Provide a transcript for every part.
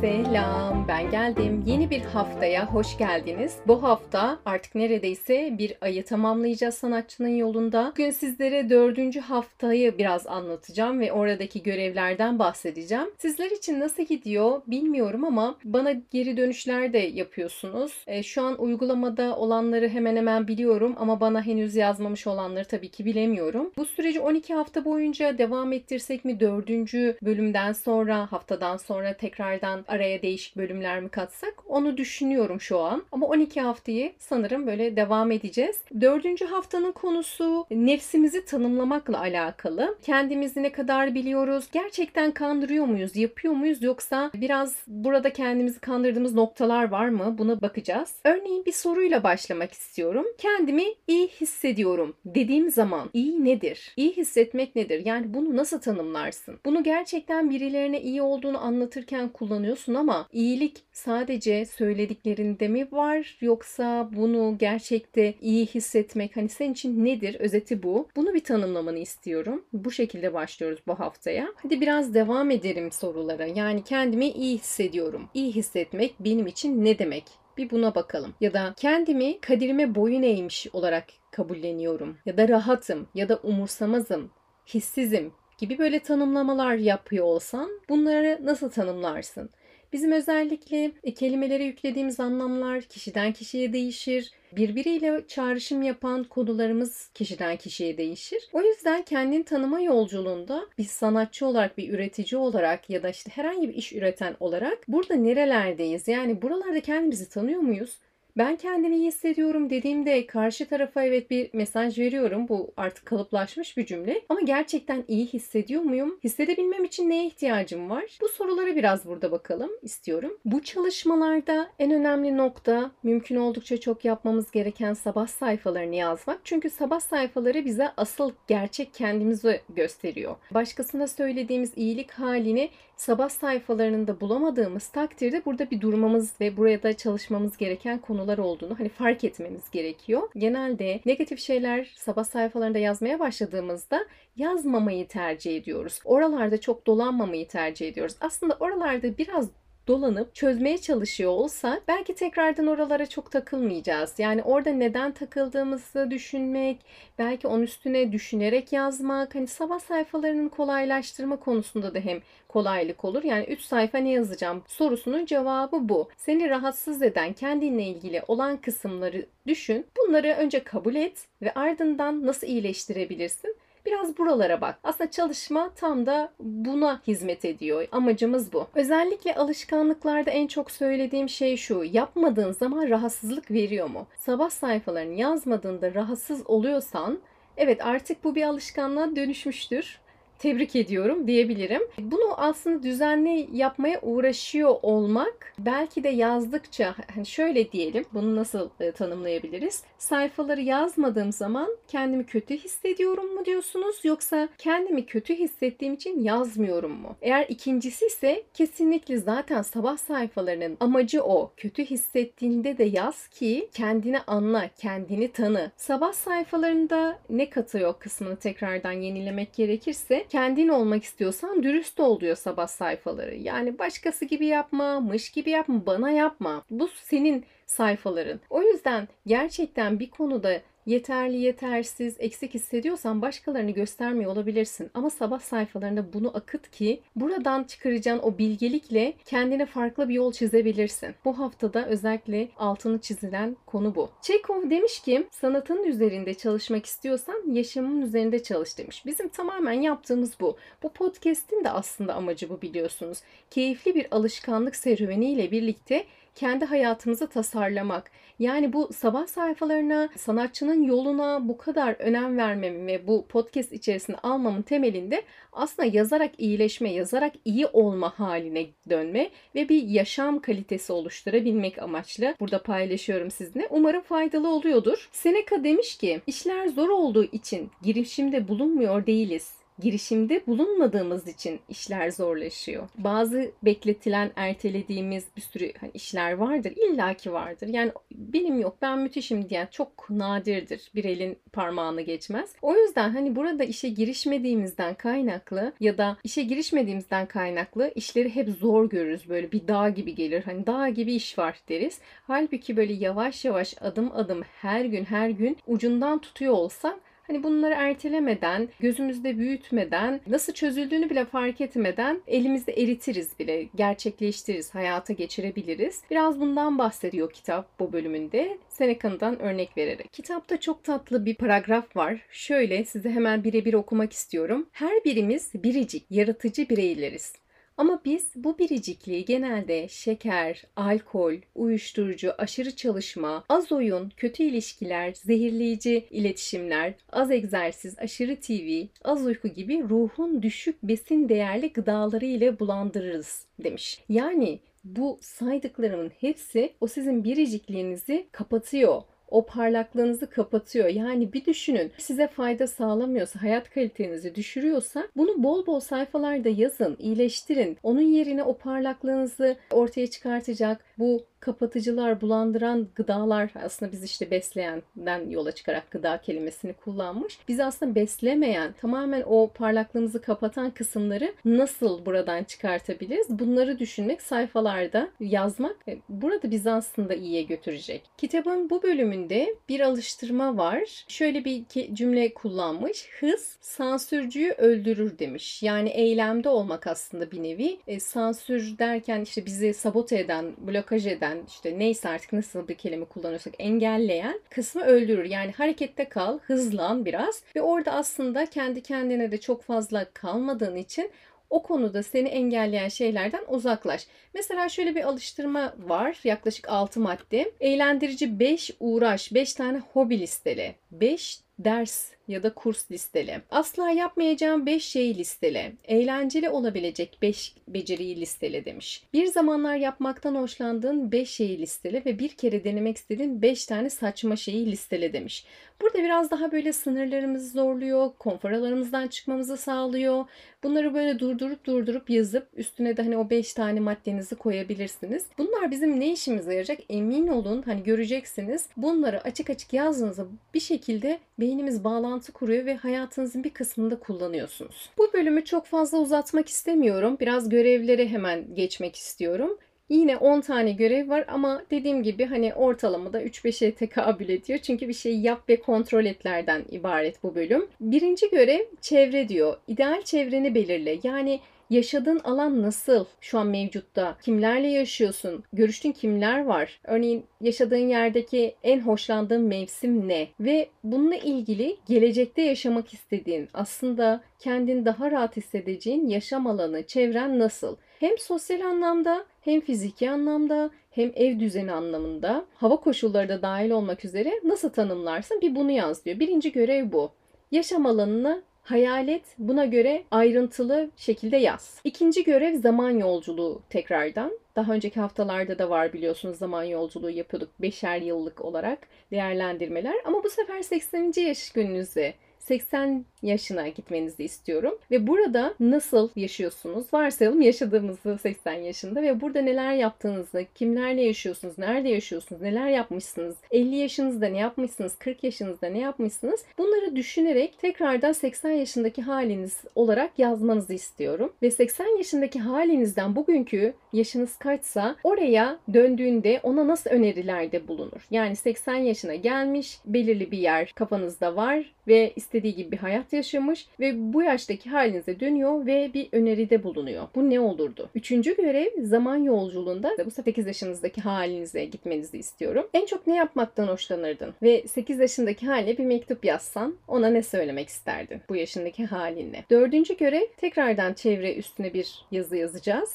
Selam, ben geldim. Yeni bir haftaya hoş geldiniz. Bu hafta artık neredeyse bir ayı tamamlayacağız sanatçının yolunda. Bugün sizlere dördüncü haftayı biraz anlatacağım ve oradaki görevlerden bahsedeceğim. Sizler için nasıl gidiyor bilmiyorum ama bana geri dönüşler de yapıyorsunuz. E, şu an uygulamada olanları hemen hemen biliyorum ama bana henüz yazmamış olanları tabii ki bilemiyorum. Bu süreci 12 hafta boyunca devam ettirsek mi dördüncü bölümden sonra haftadan sonra tekrardan araya değişik bölümler mi katsak onu düşünüyorum şu an. Ama 12 haftayı sanırım böyle devam edeceğiz. Dördüncü haftanın konusu nefsimizi tanımlamakla alakalı. Kendimizi ne kadar biliyoruz? Gerçekten kandırıyor muyuz? Yapıyor muyuz? Yoksa biraz burada kendimizi kandırdığımız noktalar var mı? Buna bakacağız. Örneğin bir soruyla başlamak istiyorum. Kendimi iyi hissediyorum dediğim zaman iyi nedir? İyi hissetmek nedir? Yani bunu nasıl tanımlarsın? Bunu gerçekten birilerine iyi olduğunu anlatırken kullanıyorsun ama iyilik sadece söylediklerinde mi var yoksa bunu gerçekte iyi hissetmek hani senin için nedir? Özeti bu. Bunu bir tanımlamanı istiyorum. Bu şekilde başlıyoruz bu haftaya. Hadi biraz devam edelim sorulara. Yani kendimi iyi hissediyorum. İyi hissetmek benim için ne demek? Bir buna bakalım. Ya da kendimi kadirime boyun eğmiş olarak kabulleniyorum. Ya da rahatım ya da umursamazım, hissizim gibi böyle tanımlamalar yapıyor olsan bunları nasıl tanımlarsın? Bizim özellikle e, kelimelere yüklediğimiz anlamlar kişiden kişiye değişir. Birbiriyle çağrışım yapan konularımız kişiden kişiye değişir. O yüzden kendini tanıma yolculuğunda bir sanatçı olarak, bir üretici olarak ya da işte herhangi bir iş üreten olarak burada nerelerdeyiz? Yani buralarda kendimizi tanıyor muyuz? Ben kendimi iyi hissediyorum dediğimde karşı tarafa evet bir mesaj veriyorum. Bu artık kalıplaşmış bir cümle. Ama gerçekten iyi hissediyor muyum? Hissedebilmem için neye ihtiyacım var? Bu sorulara biraz burada bakalım istiyorum. Bu çalışmalarda en önemli nokta mümkün oldukça çok yapmamız gereken sabah sayfalarını yazmak. Çünkü sabah sayfaları bize asıl gerçek kendimizi gösteriyor. Başkasına söylediğimiz iyilik halini sabah sayfalarında bulamadığımız takdirde burada bir durmamız ve buraya da çalışmamız gereken konular olduğunu hani fark etmemiz gerekiyor. Genelde negatif şeyler sabah sayfalarında yazmaya başladığımızda yazmamayı tercih ediyoruz. Oralarda çok dolanmamayı tercih ediyoruz. Aslında oralarda biraz dolanıp çözmeye çalışıyor olsak belki tekrardan oralara çok takılmayacağız. Yani orada neden takıldığımızı düşünmek, belki onun üstüne düşünerek yazmak, hani sabah sayfalarının kolaylaştırma konusunda da hem kolaylık olur. Yani 3 sayfa ne yazacağım sorusunun cevabı bu. Seni rahatsız eden kendinle ilgili olan kısımları düşün. Bunları önce kabul et ve ardından nasıl iyileştirebilirsin? Biraz buralara bak. Aslında çalışma tam da buna hizmet ediyor. Amacımız bu. Özellikle alışkanlıklarda en çok söylediğim şey şu. Yapmadığın zaman rahatsızlık veriyor mu? Sabah sayfalarını yazmadığında rahatsız oluyorsan evet artık bu bir alışkanlığa dönüşmüştür tebrik ediyorum diyebilirim. Bunu aslında düzenli yapmaya uğraşıyor olmak belki de yazdıkça hani şöyle diyelim bunu nasıl e, tanımlayabiliriz? Sayfaları yazmadığım zaman kendimi kötü hissediyorum mu diyorsunuz yoksa kendimi kötü hissettiğim için yazmıyorum mu? Eğer ikincisi ise kesinlikle zaten sabah sayfalarının amacı o. Kötü hissettiğinde de yaz ki kendini anla, kendini tanı. Sabah sayfalarında ne katıyor kısmını tekrardan yenilemek gerekirse kendin olmak istiyorsan dürüst ol diyor sabah sayfaları. Yani başkası gibi yapma, mış gibi yapma, bana yapma. Bu senin sayfaların. O yüzden gerçekten bir konuda yeterli, yetersiz, eksik hissediyorsan başkalarını göstermiyor olabilirsin. Ama sabah sayfalarında bunu akıt ki buradan çıkaracağın o bilgelikle kendine farklı bir yol çizebilirsin. Bu haftada özellikle altını çizilen konu bu. Chekhov demiş ki sanatın üzerinde çalışmak istiyorsan yaşamın üzerinde çalış demiş. Bizim tamamen yaptığımız bu. Bu podcast'in de aslında amacı bu biliyorsunuz. Keyifli bir alışkanlık serüveniyle birlikte kendi hayatımızı tasarlamak. Yani bu sabah sayfalarına, sanatçının yoluna bu kadar önem vermem ve bu podcast içerisinde almamın temelinde aslında yazarak iyileşme, yazarak iyi olma haline dönme ve bir yaşam kalitesi oluşturabilmek amaçlı burada paylaşıyorum sizinle. Umarım faydalı oluyordur. Seneca demiş ki, işler zor olduğu için girişimde bulunmuyor değiliz girişimde bulunmadığımız için işler zorlaşıyor. Bazı bekletilen, ertelediğimiz bir sürü hani işler vardır. illaki vardır. Yani benim yok, ben müthişim diyen çok nadirdir. Bir elin parmağını geçmez. O yüzden hani burada işe girişmediğimizden kaynaklı ya da işe girişmediğimizden kaynaklı işleri hep zor görürüz. Böyle bir dağ gibi gelir. Hani dağ gibi iş var deriz. Halbuki böyle yavaş yavaş adım adım her gün her gün ucundan tutuyor olsak Hani bunları ertelemeden, gözümüzde büyütmeden, nasıl çözüldüğünü bile fark etmeden elimizde eritiriz bile, gerçekleştiririz, hayata geçirebiliriz. Biraz bundan bahsediyor kitap bu bölümünde. Seneca'dan örnek vererek. Kitapta çok tatlı bir paragraf var. Şöyle size hemen birebir okumak istiyorum. Her birimiz biricik, yaratıcı bireyleriz. Ama biz bu biricikliği genelde şeker, alkol, uyuşturucu, aşırı çalışma, az oyun, kötü ilişkiler, zehirleyici iletişimler, az egzersiz, aşırı TV, az uyku gibi ruhun düşük besin değerli gıdaları ile bulandırırız demiş. Yani bu saydıklarımın hepsi o sizin biricikliğinizi kapatıyor o parlaklığınızı kapatıyor. Yani bir düşünün size fayda sağlamıyorsa, hayat kalitenizi düşürüyorsa bunu bol bol sayfalarda yazın, iyileştirin. Onun yerine o parlaklığınızı ortaya çıkartacak bu kapatıcılar, bulandıran gıdalar aslında biz işte besleyenden yola çıkarak gıda kelimesini kullanmış. Biz aslında beslemeyen, tamamen o parlaklığımızı kapatan kısımları nasıl buradan çıkartabiliriz? Bunları düşünmek, sayfalarda yazmak e, burada bizi aslında iyiye götürecek. Kitabın bu bölümünde bir alıştırma var. Şöyle bir cümle kullanmış. Hız sansürcüyü öldürür demiş. Yani eylemde olmak aslında bir nevi. E, sansür derken işte bizi sabote eden, blokaj eden işte neyse artık nasıl bir kelime kullanırsak engelleyen kısmı öldürür. Yani harekette kal, hızlan biraz ve orada aslında kendi kendine de çok fazla kalmadığın için o konuda seni engelleyen şeylerden uzaklaş. Mesela şöyle bir alıştırma var. Yaklaşık 6 madde. Eğlendirici 5 uğraş, 5 tane hobi listeli. 5 ders ya da kurs listele. Asla yapmayacağım 5 şeyi listele. Eğlenceli olabilecek 5 beceriyi listele demiş. Bir zamanlar yapmaktan hoşlandığın 5 şeyi listele ve bir kere denemek istediğin 5 tane saçma şeyi listele demiş. Burada biraz daha böyle sınırlarımızı zorluyor, konfor alanımızdan çıkmamızı sağlıyor. Bunları böyle durdurup durdurup yazıp üstüne de hani o 5 tane maddenizi koyabilirsiniz. Bunlar bizim ne işimize yarayacak emin olun hani göreceksiniz. Bunları açık açık yazdığınızda bir şekilde beynimiz bağlantı kuruyor ve hayatınızın bir kısmında kullanıyorsunuz. Bu bölümü çok fazla uzatmak istemiyorum. Biraz görevlere hemen geçmek istiyorum. Yine 10 tane görev var ama dediğim gibi hani ortalamada 3-5'e tekabül ediyor. Çünkü bir şey yap ve kontrol etlerden ibaret bu bölüm. Birinci görev çevre diyor. İdeal çevreni belirle. Yani Yaşadığın alan nasıl şu an mevcutta? Kimlerle yaşıyorsun? Görüştüğün kimler var? Örneğin yaşadığın yerdeki en hoşlandığın mevsim ne? Ve bununla ilgili gelecekte yaşamak istediğin, aslında kendini daha rahat hissedeceğin yaşam alanı, çevren nasıl? Hem sosyal anlamda hem fiziki anlamda hem ev düzeni anlamında hava koşulları da dahil olmak üzere nasıl tanımlarsın bir bunu yaz diyor. Birinci görev bu. Yaşam alanını hayal et, buna göre ayrıntılı şekilde yaz. İkinci görev zaman yolculuğu tekrardan. Daha önceki haftalarda da var biliyorsunuz zaman yolculuğu yapıyorduk beşer yıllık olarak değerlendirmeler. Ama bu sefer 80. yaş gününüzü 80 yaşına gitmenizi istiyorum. Ve burada nasıl yaşıyorsunuz? Varsayalım yaşadığımızı 80 yaşında ve burada neler yaptığınızı, kimlerle yaşıyorsunuz, nerede yaşıyorsunuz, neler yapmışsınız, 50 yaşınızda ne yapmışsınız, 40 yaşınızda ne yapmışsınız? Bunları düşünerek tekrardan 80 yaşındaki haliniz olarak yazmanızı istiyorum. Ve 80 yaşındaki halinizden bugünkü yaşınız kaçsa oraya döndüğünde ona nasıl önerilerde bulunur? Yani 80 yaşına gelmiş, belirli bir yer kafanızda var ve istediği gibi bir hayat yaşamış ve bu yaştaki halinize dönüyor ve bir öneride bulunuyor. Bu ne olurdu? Üçüncü görev zaman yolculuğunda bu 8 yaşınızdaki halinize gitmenizi istiyorum. En çok ne yapmaktan hoşlanırdın? Ve 8 yaşındaki haline bir mektup yazsan ona ne söylemek isterdin bu yaşındaki halinle? Dördüncü görev tekrardan çevre üstüne bir yazı yazacağız.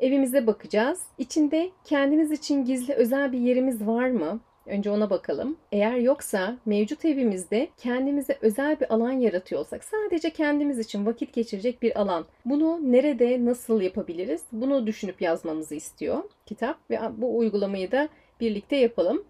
Evimize bakacağız. İçinde kendimiz için gizli özel bir yerimiz var mı? Önce ona bakalım. Eğer yoksa mevcut evimizde kendimize özel bir alan yaratıyorsak sadece kendimiz için vakit geçirecek bir alan. Bunu nerede nasıl yapabiliriz? Bunu düşünüp yazmamızı istiyor kitap ve bu uygulamayı da birlikte yapalım.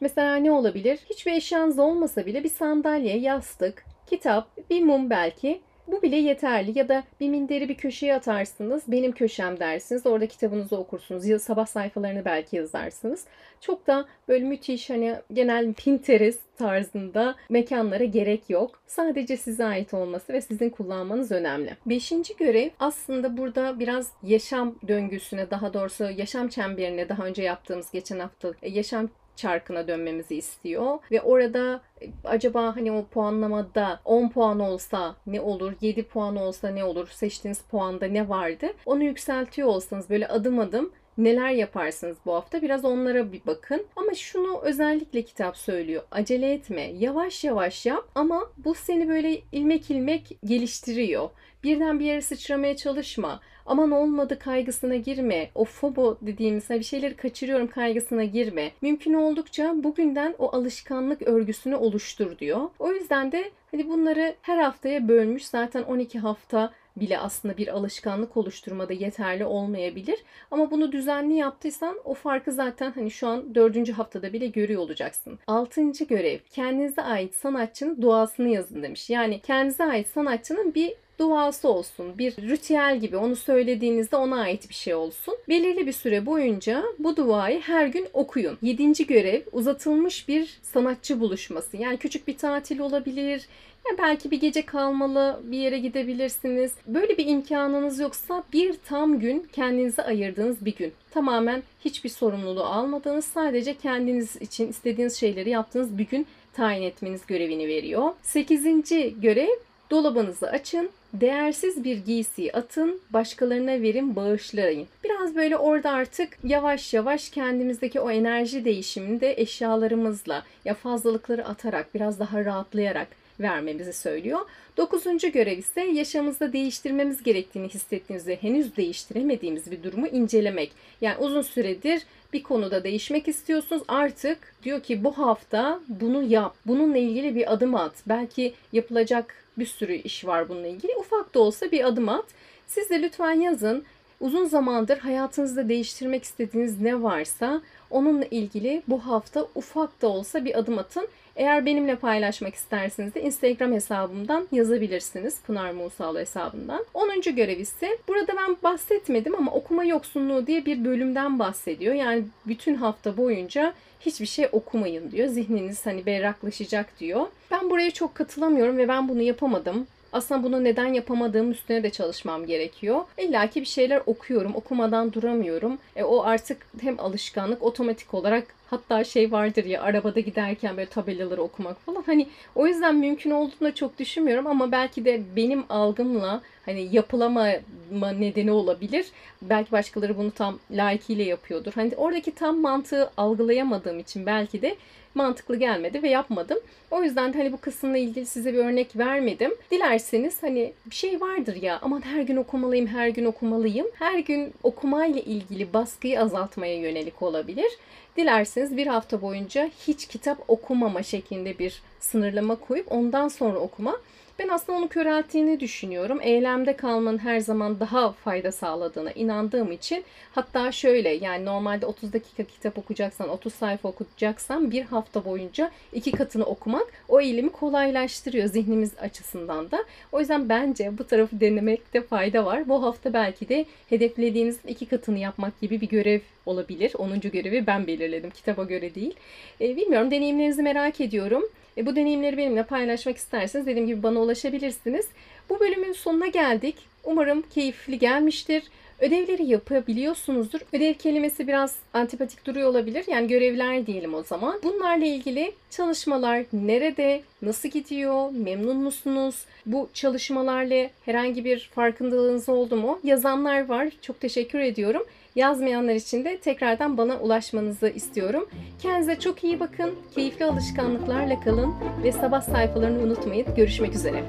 Mesela ne olabilir? Hiçbir eşyanız olmasa bile bir sandalye, yastık, kitap, bir mum belki Bu bile yeterli ya da bir minderi bir köşeye atarsınız. Benim köşem dersiniz. Orada kitabınızı okursunuz. Ya sabah sayfalarını belki yazarsınız. Çok da böyle müthiş hani genel Pinterest tarzında mekanlara gerek yok. Sadece size ait olması ve sizin kullanmanız önemli. Beşinci görev aslında burada biraz yaşam döngüsüne daha doğrusu yaşam çemberine daha önce yaptığımız geçen hafta e, yaşam çarkına dönmemizi istiyor ve orada e, acaba hani o puanlamada 10 puan olsa ne olur, 7 puan olsa ne olur, seçtiğiniz puanda ne vardı? Onu yükseltiyor olsanız böyle adım adım neler yaparsınız bu hafta biraz onlara bir bakın. Ama şunu özellikle kitap söylüyor. Acele etme. Yavaş yavaş yap ama bu seni böyle ilmek ilmek geliştiriyor. Birden bir yere sıçramaya çalışma. Aman olmadı kaygısına girme. O fobo dediğimiz bir şeyleri kaçırıyorum kaygısına girme. Mümkün oldukça bugünden o alışkanlık örgüsünü oluştur diyor. O yüzden de hani bunları her haftaya bölmüş. Zaten 12 hafta bile aslında bir alışkanlık oluşturmada yeterli olmayabilir. Ama bunu düzenli yaptıysan o farkı zaten hani şu an dördüncü haftada bile görüyor olacaksın. Altıncı görev kendinize ait sanatçının duasını yazın demiş. Yani kendinize ait sanatçının bir duası olsun. Bir ritüel gibi onu söylediğinizde ona ait bir şey olsun. Belirli bir süre boyunca bu duayı her gün okuyun. Yedinci görev uzatılmış bir sanatçı buluşması. Yani küçük bir tatil olabilir, ya belki bir gece kalmalı bir yere gidebilirsiniz. Böyle bir imkanınız yoksa bir tam gün kendinize ayırdığınız bir gün. Tamamen hiçbir sorumluluğu almadığınız sadece kendiniz için istediğiniz şeyleri yaptığınız bir gün tayin etmeniz görevini veriyor. Sekizinci görev dolabınızı açın. Değersiz bir giysiyi atın, başkalarına verin, bağışlayın. Biraz böyle orada artık yavaş yavaş kendimizdeki o enerji değişimini de eşyalarımızla ya fazlalıkları atarak, biraz daha rahatlayarak vermemizi söylüyor. Dokuzuncu görev ise yaşamımızda değiştirmemiz gerektiğini hissettiğimizde henüz değiştiremediğimiz bir durumu incelemek. Yani uzun süredir bir konuda değişmek istiyorsunuz. Artık diyor ki bu hafta bunu yap. Bununla ilgili bir adım at. Belki yapılacak bir sürü iş var bununla ilgili. Ufak da olsa bir adım at. Siz de lütfen yazın. Uzun zamandır hayatınızda değiştirmek istediğiniz ne varsa onunla ilgili bu hafta ufak da olsa bir adım atın. Eğer benimle paylaşmak isterseniz de Instagram hesabımdan yazabilirsiniz. Pınar Musalı hesabından. 10. görev ise burada ben bahsetmedim ama okuma yoksunluğu diye bir bölümden bahsediyor. Yani bütün hafta boyunca hiçbir şey okumayın diyor. Zihniniz hani berraklaşacak diyor. Ben buraya çok katılamıyorum ve ben bunu yapamadım. Aslında bunu neden yapamadığım üstüne de çalışmam gerekiyor. İlla ki bir şeyler okuyorum. Okumadan duramıyorum. E, o artık hem alışkanlık otomatik olarak hatta şey vardır ya arabada giderken böyle tabelaları okumak falan. Hani o yüzden mümkün olduğunu çok düşünmüyorum ama belki de benim algımla hani yapılamama nedeni olabilir. Belki başkaları bunu tam layıkıyla yapıyordur. Hani oradaki tam mantığı algılayamadığım için belki de mantıklı gelmedi ve yapmadım. O yüzden hani bu kısımla ilgili size bir örnek vermedim. Dilerseniz hani bir şey vardır ya aman her gün okumalıyım, her gün okumalıyım. Her gün okumayla ilgili baskıyı azaltmaya yönelik olabilir. Dilerseniz bir hafta boyunca hiç kitap okumama şeklinde bir sınırlama koyup ondan sonra okuma ben aslında onu körelttiğini düşünüyorum. Eylemde kalmanın her zaman daha fayda sağladığına inandığım için hatta şöyle yani normalde 30 dakika kitap okuyacaksan 30 sayfa okuyacaksan bir hafta boyunca iki katını okumak o eylemi kolaylaştırıyor zihnimiz açısından da. O yüzden bence bu tarafı denemekte fayda var. Bu hafta belki de hedeflediğinizin iki katını yapmak gibi bir görev olabilir. 10. görevi ben belirledim. Kitaba göre değil. E, bilmiyorum deneyimlerinizi merak ediyorum. E, bu deneyimleri benimle paylaşmak isterseniz dediğim gibi bana ulaşabilirsiniz. Bu bölümün sonuna geldik. Umarım keyifli gelmiştir. Ödevleri yapabiliyorsunuzdur. Ödev kelimesi biraz antipatik duruyor olabilir. Yani görevler diyelim o zaman. Bunlarla ilgili çalışmalar nerede, nasıl gidiyor, memnun musunuz? Bu çalışmalarla herhangi bir farkındalığınız oldu mu? Yazanlar var. Çok teşekkür ediyorum. Yazmayanlar için de tekrardan bana ulaşmanızı istiyorum. Kendinize çok iyi bakın, keyifli alışkanlıklarla kalın ve sabah sayfalarını unutmayın. Görüşmek üzere.